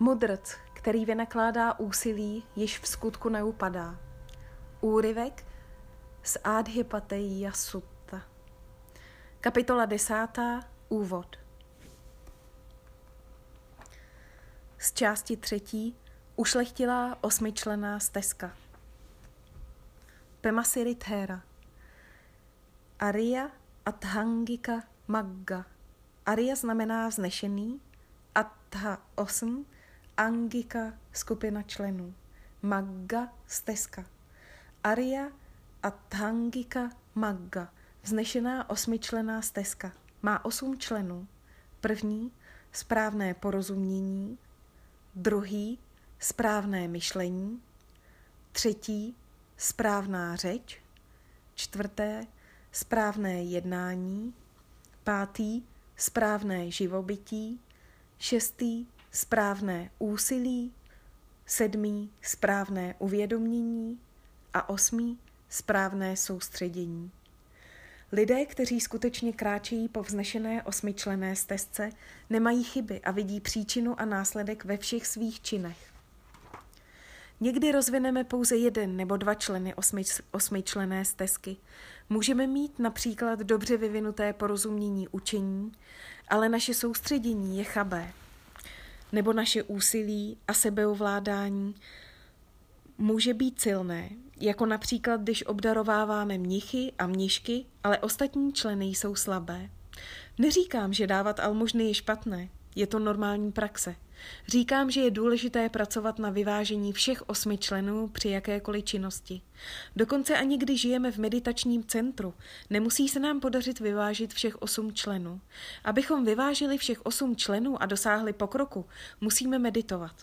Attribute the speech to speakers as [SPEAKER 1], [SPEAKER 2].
[SPEAKER 1] Mudrc, který vynakládá úsilí, již v skutku neupadá. Úryvek z Adhipateya Sutta. Kapitola desátá. Úvod. Z části třetí ušlechtilá osmičlená stezka. Pemasiri Thera. Arya Athangika Magga. Arya znamená vznešený, Atha osm, Angika skupina členů, Magga stezka. Arya Athangika Magga, vznešená osmičlená stezka. Má osm členů. První správné porozumění, druhý správné myšlení, třetí správná řeč, čtvrté správné jednání, pátý správné živobytí, šestý správné úsilí, sedmý správné uvědomění a osmý správné soustředění. Lidé, kteří skutečně kráčejí po vznešené osmičlené stezce, nemají chyby a vidí příčinu a následek ve všech svých činech. Někdy rozvineme pouze jeden nebo dva členy osmi, osmičlené stezky. Můžeme mít například dobře vyvinuté porozumění učení, ale naše soustředění je chabé. Nebo naše úsilí a sebeovládání může být silné, jako například když obdarováváme mnichy a mnišky, ale ostatní členy jsou slabé. Neříkám, že dávat almužny je špatné, je to normální praxe. Říkám, že je důležité pracovat na vyvážení všech osmi členů při jakékoliv činnosti. Dokonce ani když žijeme v meditačním centru, nemusí se nám podařit vyvážit všech osm členů. Abychom vyvážili všech osm členů a dosáhli pokroku, musíme meditovat.